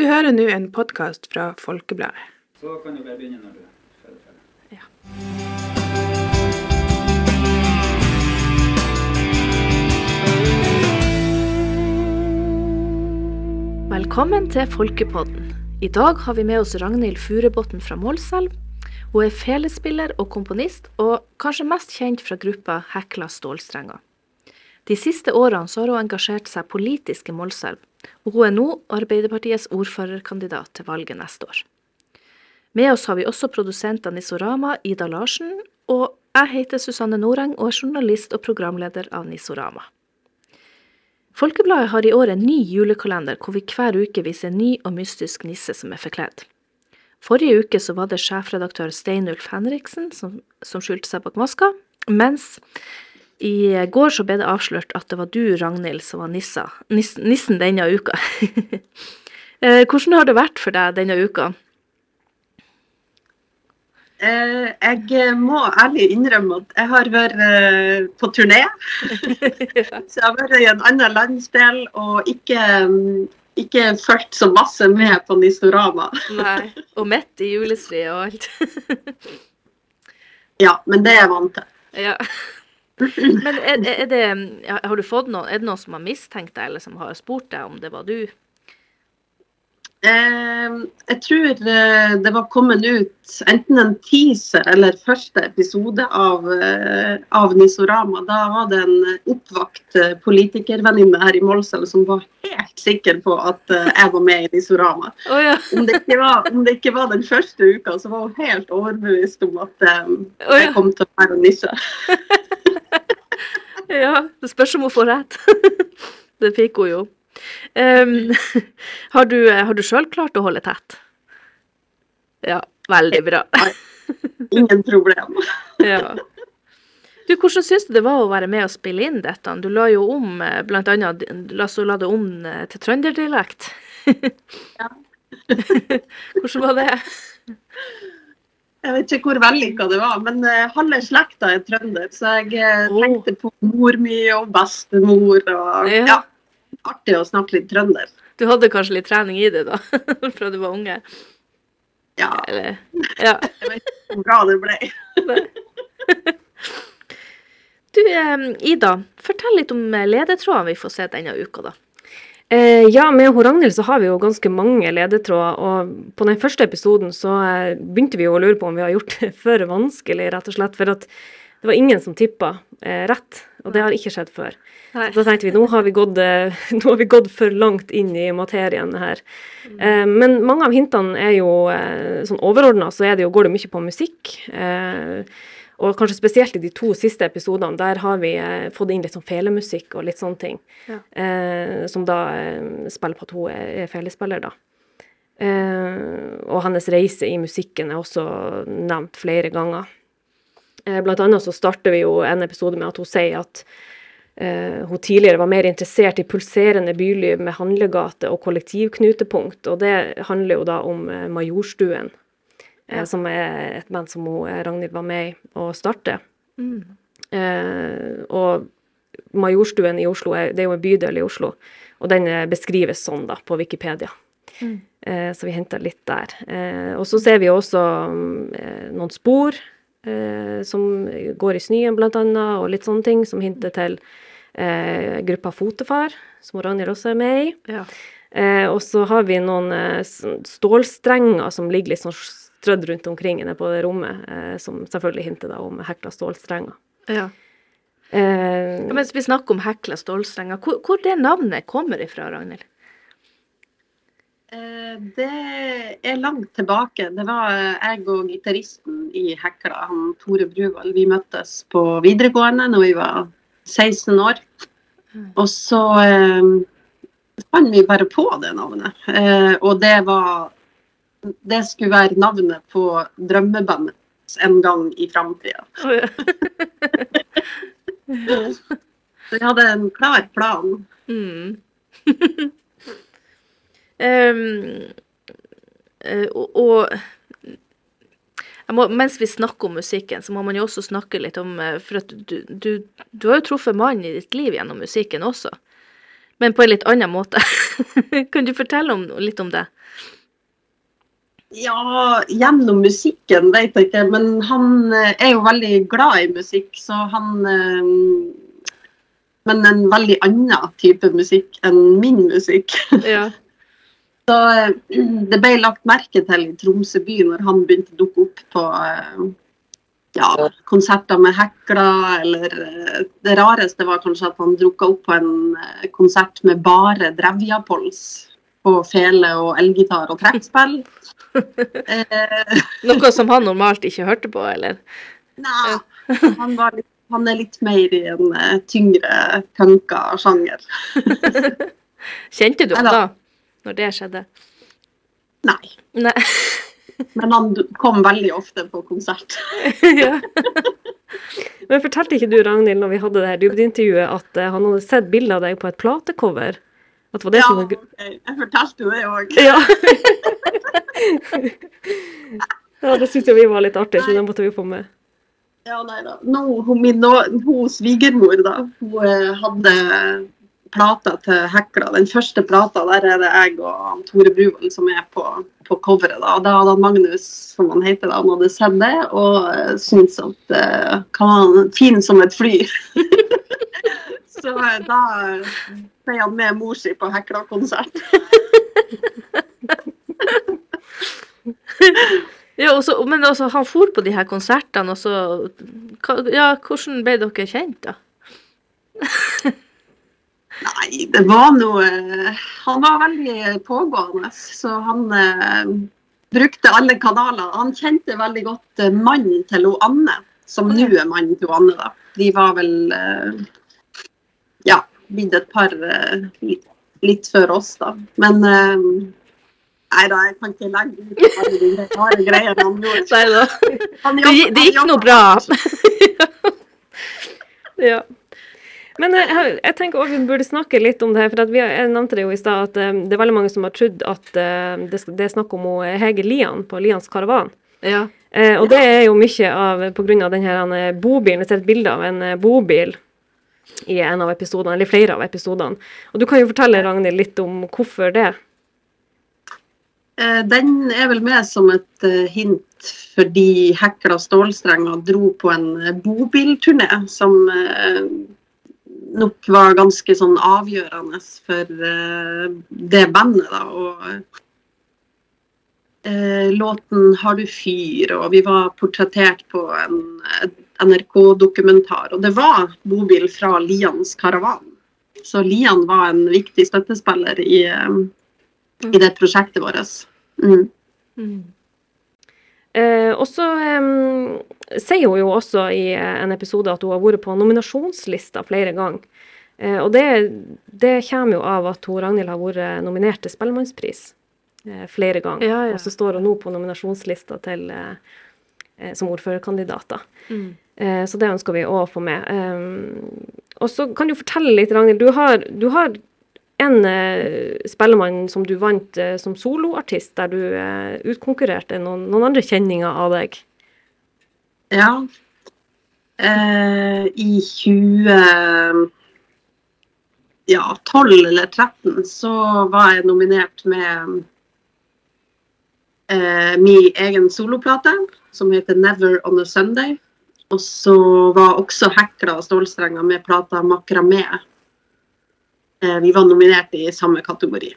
Du hører nå en podkast fra Folkebladet. Så kan du bare begynne når du føler for det. Ja. Velkommen til Folkepodden. I dag har vi med oss Ragnhild Furubotn fra Målselv. Hun er felespiller og komponist, og kanskje mest kjent fra gruppa Hekla stålstrenger. De siste årene så har hun engasjert seg politisk i Målselv, hun er nå Arbeiderpartiets ordførerkandidat til valget neste år. Med oss har vi også produsent av Nisorama, Ida Larsen, og jeg heter Susanne Noreng og er journalist og programleder av Nisorama. Folkebladet har i år en ny julekalender hvor vi hver uke viser en ny og mystisk nisse som er forkledd. Forrige uke var det sjefredaktør Steinulf Henriksen som, som skjulte seg bak maska, mens i går så ble det avslørt at det var du, Ragnhild, som var nissa, nis, nissen denne uka. Eh, Hvordan har det vært for deg denne uka? Eh, jeg må ærlig innrømme at jeg har vært eh, på turné. Så jeg har vært i en annen landsdel og ikke, mm, ikke fulgt så masse med på Nistorama. Nei, og midt i julestri og alt. Ja, men det er jeg vant til. ja. Men er, er det, har du fått noen, er det noen som har mistenkt deg, eller som har spurt deg om det var du? Eh, jeg tror eh, det var kommet ut enten en teaser eller første episode av, eh, av Nisorama. Da var det en oppvakt eh, politikervenninne her i Målselv som var helt sikker på at jeg var med i Nisorama. Oh, ja. Om det, var, om det ikke var den første uka, så var hun helt overbevist om at um, jeg kom til å være nisse. ja. Det spørs om hun får rett. det fikk hun jo. Um, har du, har du sjøl klart å holde tett? Ja, veldig bra. Ingen problem. Ja. Du, hvordan syns du det var å være med og spille inn dette? Du la jo om, eh, blant annet, la, så la det om eh, til trønderdialekt. Ja. hvordan var det? Jeg vet ikke hvor vellykka det var, men uh, halve slekta er trønder. Så jeg eh, tenkte på mor mi og bestemor og Ja. ja. Artig å snakke litt trønder. Du hadde kanskje litt trening i det, da, fra du var unge? Ja, Eller Ja. jeg vet ikke hvor bra det ble. Du, eh, Ida, fortell litt om eh, ledetrådene vi får se denne uka, da. Eh, ja, med hun Ragnhild så har vi jo ganske mange ledetråder, og på den første episoden så eh, begynte vi jo å lure på om vi har gjort det for vanskelig, rett og slett, for at det var ingen som tippa eh, rett, og det har ikke skjedd før. Nei. Så da tenkte vi nå har vi gått, eh, nå har vi gått for langt inn i materien her. Eh, men mange av hintene er jo eh, sånn overordna, så er det jo, går det mye på musikk. Eh, og kanskje spesielt i de to siste episodene, der har vi eh, fått inn litt sånn felemusikk og litt sånne ting. Ja. Eh, som da eh, spiller på at hun er, er felespiller, da. Eh, og hennes reise i musikken er også nevnt flere ganger. Eh, blant annet så starter vi jo en episode med at hun sier at eh, hun tidligere var mer interessert i pulserende byliv med handlegate og kollektivknutepunkt, og det handler jo da om Majorstuen, Ja. som er et band som hun, eh, Ragnhild var med i å starte. Mm. Eh, og Majorstuen i Oslo, er, det er jo en bydel i Oslo, og den eh, beskrives sånn da, på Wikipedia. Mm. Eh, så vi henter litt der. Eh, og så ser vi også mm, eh, noen spor eh, som går i snøen, annet, og litt sånne ting som hinter til eh, gruppa Fotefar, som Ragnhild også er med i. Ja. Eh, og så har vi noen eh, stålstrenger som ligger litt sånn strødd rundt omkring inne på det rommet, eh, som selvfølgelig hinter da om hekla stålstrenger. ja. Eh, Ja, mens vi snakker om hekla stålstrenger, hvor, hvor det navnet kommer ifra, Ragnhild? Eh, det er langt tilbake. Det var eh, jeg og gitaristen i Hekla, han Tore Bruvoll. Vi møttes på videregående når vi var 16 år. Og så eh, fant vi bare på det navnet. Eh, og det var Det skulle være navnet på drømmebandet en gang i framtida. Ja. Så vi hadde en klar plan. Mm. Eh, og, og jeg må, mens vi snakker om musikken, så må man jo også snakke litt om eh, For at du, du, du har jo truffet mannen i ditt liv gjennom musikken også. Men på en litt annen måte. kan du fortelle om, litt om det? Ja, gjennom musikken vet jeg ikke, men han eh, er jo veldig glad i musikk, så han eh, Men en veldig annen type musikk enn min musikk. Ja. Så eh, det ble lagt merke til i Tromsø by når han begynte å dukke opp på ja, konserter med Hekla, eller Det rareste var kanskje at han dukka opp på en konsert med bare Drevjapols på fele og elgitar og trekkspill. Eh, Noe som han normalt ikke hørte på, eller? Nei, han, var litt, han er litt mer i en eh, tyngre punka sjanger. Kjente du ham da, når det skjedde? Nei, Nei. men han kom veldig ofte på konsert. ja. Men fortalte ikke du, Ragnhild, når vi hadde det her dybdeintervjuet, at eh, han hadde sett bilde av deg på et platecover? At det var det Ja, som var ok. Jeg fortalte jo det òg. Ja. ja, det syns jo vi var litt artig, så det måtte vi få med. Ja, nei da. Nå, hun, min, nå, hun svigermor, da, hun eh, hadde plata til Hekla. Den første plata, der er det jeg og Tore Bruvold som er på, på coveret. Da. Da hadde Magnus, som han heter, da, han hadde sett det og uh, syntes at uh, han fin som et fly. Så eh, da ble han med mor si på Hekla-konsert. ja også, men også, han for på de her konsertene, og så Ja, hvordan ble dere kjent, da? Nei, det var noe Han var veldig pågående, så han eh, brukte alle kanaler. Han kjente veldig godt eh, mannen til hun Anne, som nå er mannen til hun Anne. da. De var vel eh, ja, blitt et par eh, litt, litt før oss, da. Men eh, Nei da, jeg kan ikke legge ut alle de rare greiene han gjorde. Nei da. Han Det, gi- det gikk nå bra. Ja. Men eh, jeg, jeg tenker også vi burde snakke litt om det her, for at vi, jeg nevnte det jo i stad at det er veldig mange som har trodd at det, det er snakk om Hege Lian på Lians Karavan. Ja. Eh, og det er jo mye av pga. den her bobilen. Jeg ser et bilde av en bobil i en av episodene, eller flere av episodene. Og du kan jo fortelle Ragnhild litt om hvorfor det. Eh, Den er vel med som et eh, hint fordi Hekla Stålstrenger dro på en eh, bobilturné som nok var ganske sånn avgjørende for det bandet. da, og Låten 'Har du fyr', og vi var portrettert på en NRK-dokumentar. Og det var bobil fra Lians Karavan. Så Lian var en viktig støttespiller i, eh, i det prosjektet vårt. Mm. Mm. Eh, og så eh, sier hun jo også i eh, en episode at hun har vært på nominasjonslista flere ganger. Eh, og det, det kommer jo av at hun Ragnhild har vært nominert til Spellemannspris eh, flere ganger. Ja, ja. Og så står hun nå på nominasjonslista til, eh, som ordførerkandidat. da. Mm. Eh, så det ønsker vi å få med. Eh, og så kan du fortelle litt, Ragnhild. Du har, en eh, spellemann som du vant som soloartist, der du utkonkurrerte noen, noen andre kjenninger av deg. Ja. Eh, I 20 ja, 12 eller 13 så var jeg nominert med eh, min egen soloplate, som heter 'Never On A Sunday'. Og så var også Hekla og Stålstrenger med plata 'Makramé'. Eh, vi var nominert i samme kategori.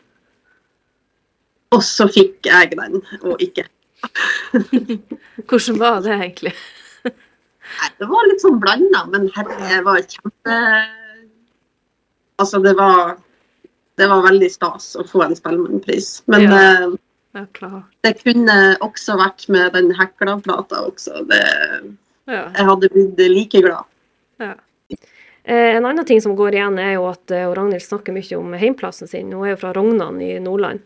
Og så fikk jeg den, og ikke Hvordan var det egentlig? Det var litt sånn blanda, men herre, det var kjempe Altså, det var Det var veldig stas å få en Spellemannpris. Men Ja. eh, Ja, det kunne også vært med den Hekla-plata også. Det, Ja. jeg hadde blitt like glad. ja. Eh, en annen ting som går igjen, er jo at eh, Ragnhild snakker mye om heimplassen sin. Hun er jo fra Rognan i Nordland,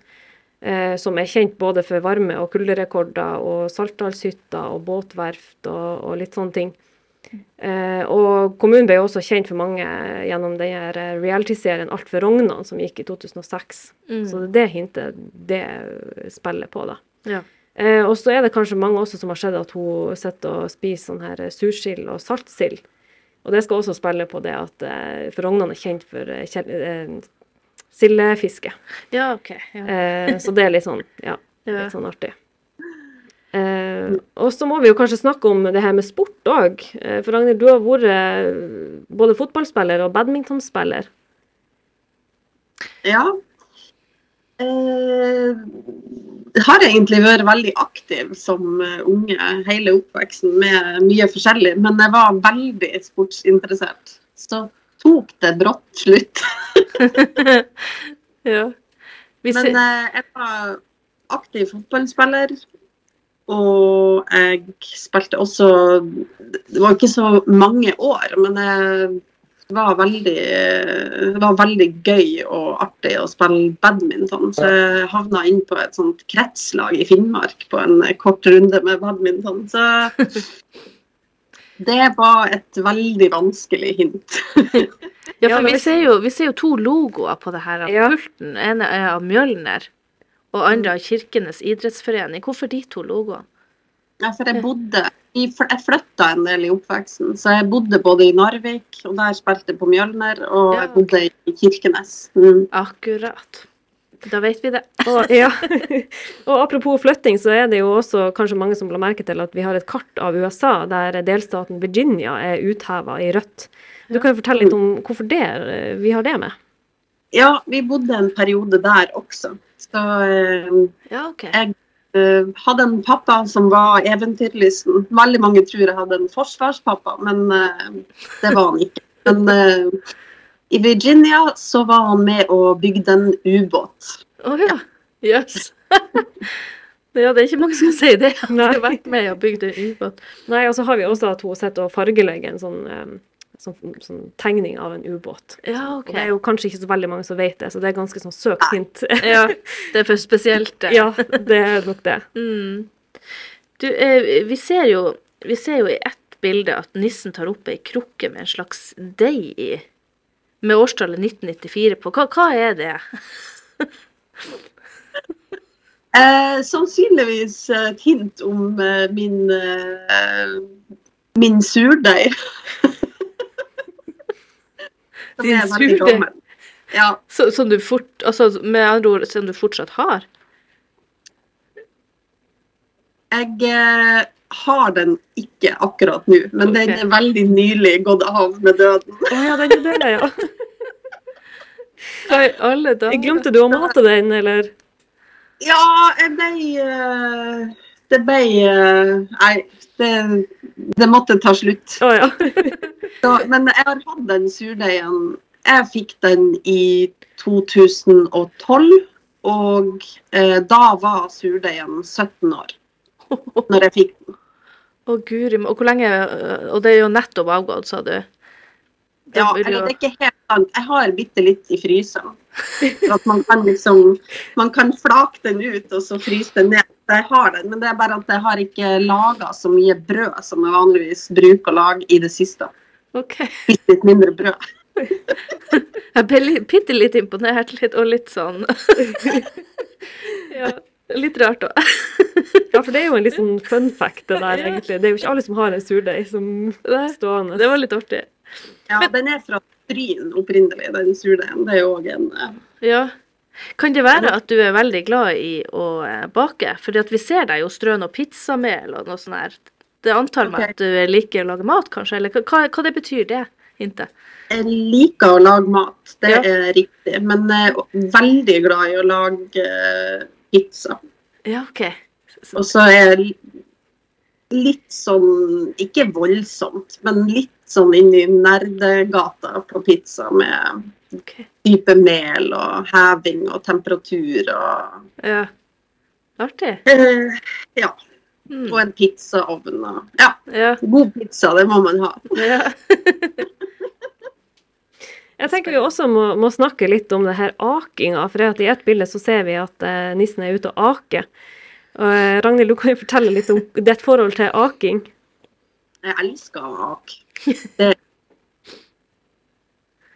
eh, som er kjent både for varme- og kulderekorder og Saltdalshytta og båtverft og, og litt sånne ting. Eh, og kommunen ble jo også kjent for mange gjennom reality-serien Alt for Rognan, som gikk i 2006. Mm. Så det er det hintet det spiller på, da. Ja. Eh, og så er det kanskje mange også som har sett at hun sitter og spiser sånn her sursild og saltsild. Og det skal også spille på det at eh, for Rognan er kjent for eh, eh, sildefiske. Ja, OK. Ja. Eh, så det er litt sånn, ja, Ja. litt sånn artig. Eh, og så må vi jo kanskje snakke om det her med sport òg. Eh, for Ragnhild, du har vært både fotballspiller og badmintonspiller. Ja. Eh, har egentlig vært veldig aktiv som eh, unge hele oppveksten med mye forskjellig, men jeg var veldig sportsinteressert. Så tok det brått slutt. ja. Men eh, jeg var aktiv fotballspiller. Og jeg spilte også Det var ikke så mange år, men jeg var veldig, det var veldig gøy og artig å spille badminton. Så jeg havna inn på et sånt kretslag i Finnmark på en kort runde med badminton. Så det var et veldig vanskelig hint. ja, Ja, for vi ser, jo, vi ser jo to logoer på det her. Ja. Pulten ene er av Mjølner, og andre av Kirkenes idrettsforening. Hvorfor de to logoene? Ja, for jeg bodde Jeg flytta en del i oppveksten, så jeg bodde både i Narvik, og der spilte jeg på Mjølner, og Ja, jeg bodde i Kirkenes. Mm. Akkurat. Da vet vi det. Og, ja. og apropos flytting, så er det jo også kanskje mange som la merke til at vi har et kart av USA der delstaten Virginia er utheva i rødt. Du kan jo fortelle litt om hvorfor det, eh, vi har det med. Ja, vi bodde en periode der også. Så eh, Ja, okay. jeg hadde en pappa som var eventyrlysten. Veldig mange tror jeg hadde en forsvarspappa, men eh, det var han ikke. Men eh, i Virginia så var han med og bygde en ubåt. Å ja. Jøss. ja, det er ikke mange som sier det. Han Nei. har vært med og bygd en ubåt. Nei, og så har vi også at hun sitter og fargelegger en sånn, eh, sånn, sånn tegning av en ubåt. Ja, Og det er jo kanskje ikke så veldig mange som vet det, så det er ganske sånn søkt hint. Ja, det er for spesielt, det. ja, det er nok det. Mm. Du, eh, vi ser jo vi ser jo i ett bilde at nissen tar opp ei krukke med en slags deig i, med årstallet 1994 på. Hva, hva er det? Eh, sannsynligvis et hint om eh, min, eh, min surdeig. Som Din er gammel. Ja, Så, som du fort, altså med andre ord, som du fortsatt har? jeg eh, har den ikke akkurat nå, men den er veldig nylig gått av med døden. Å ja, den er det, ja. Hva i alle dager? Glemte du å mate den, eller? Ja, jeg ble eh, Det ble eh, Nei, det, det måtte ta slutt. Oh, ja. Så, men jeg har hatt den surdeigen. Jeg fikk den i 2012, og eh, da var surdeigen 17 år. Når jeg fikk den. Å, guri Og hvor lenge øh, Og det er jo nettopp avgått, sa du? Det Ja, eller det er ikke helt sant. Jeg har bitte litt i fryseren. For at man kan liksom Man kan flake den ut og så fryse den ned. Jeg har den, men det er bare at jeg har ikke laga så mye brød som jeg vanligvis bruker å lage i det siste. Okay. Bitte litt mindre brød. Jeg ble bitte litt imponert, litt, og litt sånn Ja. Litt rart òg. ja, for det er jo en litt sånn fun fact, det der, egentlig. Det er jo ikke alle som har en surdeig som stående. Det var litt artig. Ja, den er fra Stryn opprinnelig, den surdeigen. Det er jo òg en eh, Ja. Kan det være at du er veldig glad i å eh, bake? Fordi at vi ser deg jo strø noe pizzamel og noe sånt her. Det antar meg okay. at du liker å lage mat, kanskje? Eller hva, hva- det betyr det? Hintet? Jeg liker å lage mat, det Ja. er riktig. Men jeg er veldig glad i å lage eh, pizza. Ja, OK. Og så er jeg litt sånn, ikke voldsomt, men litt sånn inni nerdegata på pizza med dype mel og heving og temperatur og Ja. Artig. eh, Ja. Mm. Og en pizzaovn og Ja, Ja. god pizza, det må man ha. ja. Jeg tenker vi også må, må snakke litt om det her akinga. For i et bilde så ser vi at eh, nissen er ute og aker. Og, eh, Ragnhild, du kan jo fortelle litt om ditt forhold til aking. Jeg elsker ak. ake.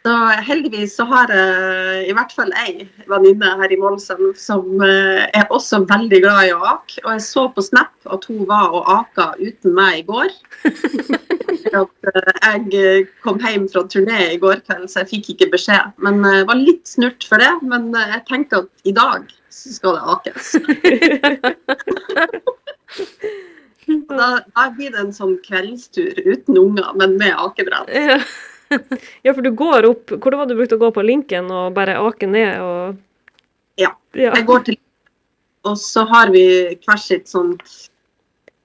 Så heldigvis så har jeg i hvert fall ei venninne her i Målselv som eh, er også veldig glad i å ake. Og jeg så på Snap at hun var og aka uten meg i går. Eh, jeg kom hjem fra turné i går kveld, så jeg fikk ikke beskjed. Men eh, jeg var litt snurt for det. Men eh, jeg tenkte at i dag så skal det akes. Da, da blir det en sånn kveldstur uten unger, men med akebrett. Ja. ja, for du går opp Hvor var det du brukte å gå på linken og bare ake ned og Ja. Jeg går til Og så har vi hver sitt sånt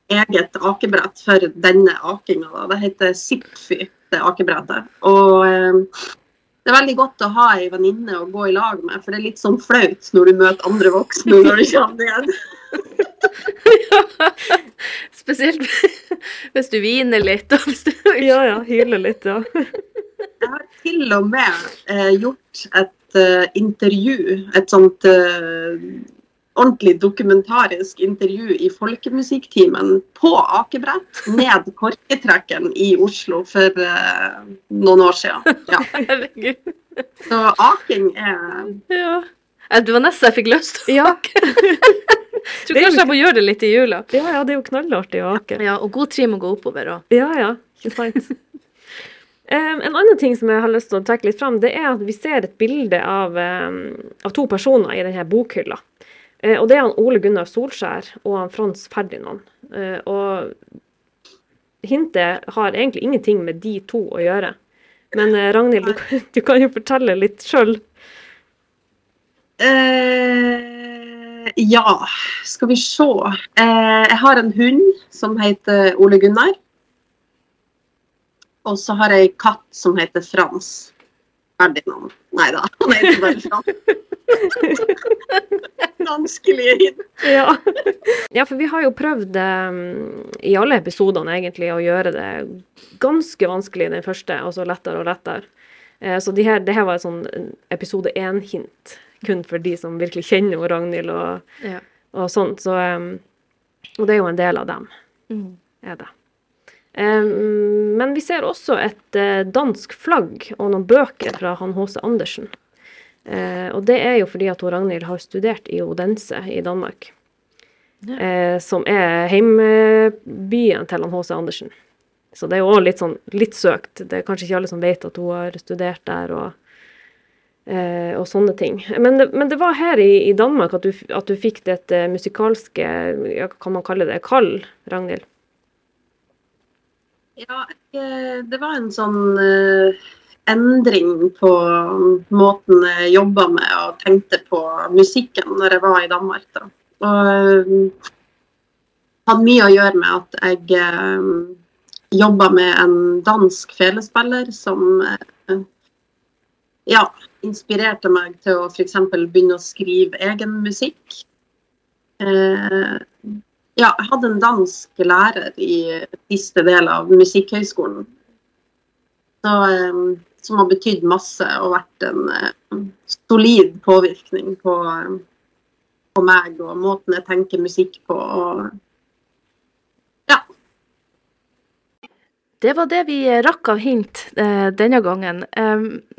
eget akebrett for denne akinga. Det heter Zipfy, det akebrettet. Og eh, det er veldig godt å ha ei venninne å gå i lag med, for det er litt sånn flaut når du møter andre voksne når du kommer ja, Spesielt hvis du hviner litt. Og hvis du... Ja, ja. hyler litt, ja. Jeg har til og med eh, gjort et eh, intervju, et sånt eh, ordentlig dokumentarisk intervju i Folkemusikktimen på akebrett ned Korketrekken i Oslo for uh, noen år siden. Ja. Så aking er Ja. Du Det var nesten jeg fikk lyst til å Ja. Tror kanskje jeg må gjøre det litt i jula. Ja, ja, det er jo knallartig å ake. Ja, og god trim å gå oppover òg. Ja, ja. Ikke sant. Em, en annen ting som jeg har lyst til å trekke litt fram, det er at vi ser et bilde av, um, av to personer i denne bokhylla. Eh, og det er han Ole Gunnar Solskjær og han Frans Ferdinand. Eh, og hintet har egentlig ingenting med de to å gjøre. Men eh, Ragnhild, du, kan- du kan jo fortelle litt sjøl. eh, Ja, skal vi se. Eh, jeg har en hund som heter Ole Gunnar. Og så har jeg en katt som heter Frans. Ferdinand. Nei da, han heter bare Frans. Vanskelige hint. Ja. ja, for vi har jo prøvd em, i alle episodene egentlig å gjøre det ganske vanskelig den første, og så lettere og lettere. Eh, så de her, det her var et sånn episode én-hint, kun for de som virkelig kjenner Ragnhild og, Ja. og sånt. Så, em, og det er jo en del av dem, Mm. er det. Em, men vi ser også et eh, dansk flagg og noen bøker fra han H.C. Andersen. Eh, og det er jo fordi at Ragnhild har studert i Odense i Danmark. Ja. Eh, som er heimbyen til H.C. Andersen. Så det er jo også litt sånn litt søkt. Det er kanskje ikke alle som vet at hun har studert der og, eh, og sånne ting. Men det, men det var her i, i Danmark at du, at du fikk dette musikalske, ja, kan man kalle det, kall, Ragnhild? Ja, eh, det var en sånn eh, endring på måten jeg jobba med og tenkte på musikken når jeg var i Danmark. Da. Og eh, hadde mye å gjøre med at jeg eh, jobba med en dansk felespiller som eh, ja, inspirerte meg til å f.eks. begynne å skrive egen musikk. Eh, ja, jeg hadde en dansk lærer i siste del av Musikkhøgskolen. Så, eh, som har betydd masse og vært en eh, solid påvirkning på, eh, på meg og måten jeg tenker musikk på. Og, ja. Det var det vi rakk av hint eh, denne gangen.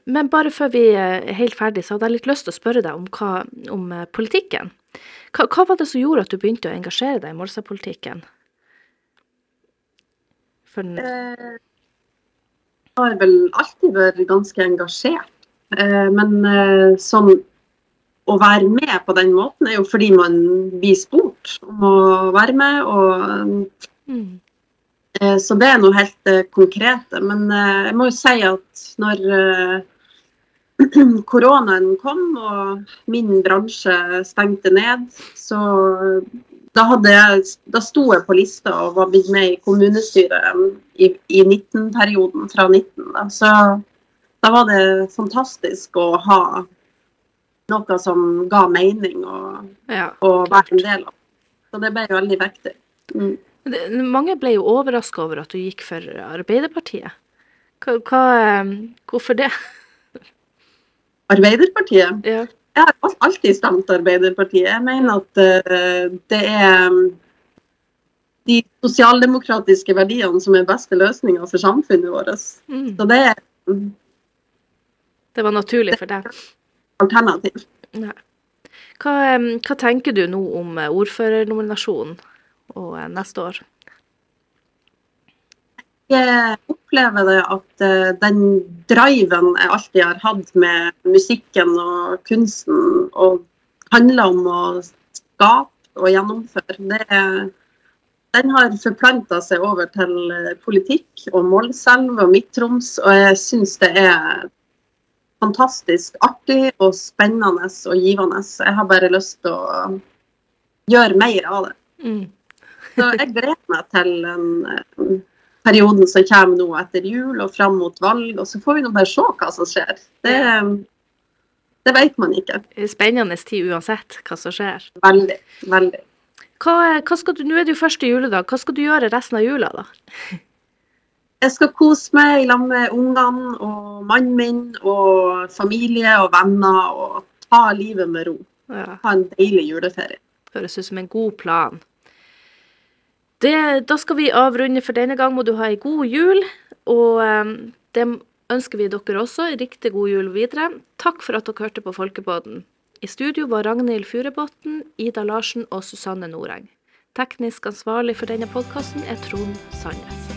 Men bare før vi eh, er helt ferdig, så hadde jeg litt lyst til å spørre deg om, hva, om eh, politikken. Hva, hva var det som gjorde at du begynte å engasjere deg i Målstad-politikken? For den- Eh, har vel alltid vært ganske engasjert. Eh, Men sånn å være med på den måten er jo fordi man blir spurt om å være med. og Mm. Så det er noe helt konkret. Men jeg må jo si at når koronaen kom og min bransje stengte ned, så da, hadde da sto jeg på lista og var blitt med i kommunestyret i, i 19-perioden fra 19. Da. Så da var det fantastisk å ha noe som ga mening og, Ja. og være en del av. Så det ble veldig viktig. Mm. Mange ble jo overraska over at du gikk for Arbeiderpartiet. Hva, hva, hvorfor det? Arbeiderpartiet. Ja. Jeg har alltid stemt Arbeiderpartiet. Jeg mener at eh, det er de sosialdemokratiske verdiene som er beste løsninga for samfunnet vårt. Mm. Så det er Det var naturlig for deg? Alternativ. Hva, hva tenker du nå om eh, ordførernominasjonen og eh, neste år? Jeg opplever det at eh, den driven jeg alltid har hatt med musikken og kunsten, og handler om å skape og gjennomføre, det, den har forplanta seg over til eh, politikk og Målselv og Midt-Troms, og jeg syns det er fantastisk artig og spennende og givende. Jeg har bare lyst til å gjøre mer av det. Mm. Så jeg gleder meg til en, eh, perioden som kommer nå etter jul og fram mot valg, og så får vi nå bare se hva som skjer. Det, det vet man ikke. Spennende tid uansett hva som skjer. Veldig, veldig. Hva, hva skal du, Nå er det jo første juledag. Hva skal du gjøre resten av jula, da? Jeg skal kose meg i lag med ungene og mannen min og familie og venner og ta livet med ro. Ja. Ha en deilig juleferie. Høres ut som en god plan. Det, da skal vi avrunde for denne gang. Må du ha ei god jul. Og em, det ønsker vi dere også. Riktig god jul videre. Takk for at dere hørte på Folkepodden. I studio var Ragnhild Furubotn, Ida Larsen og Susanne Noreng. Teknisk ansvarlig for denne podkasten er Trond Sandnes.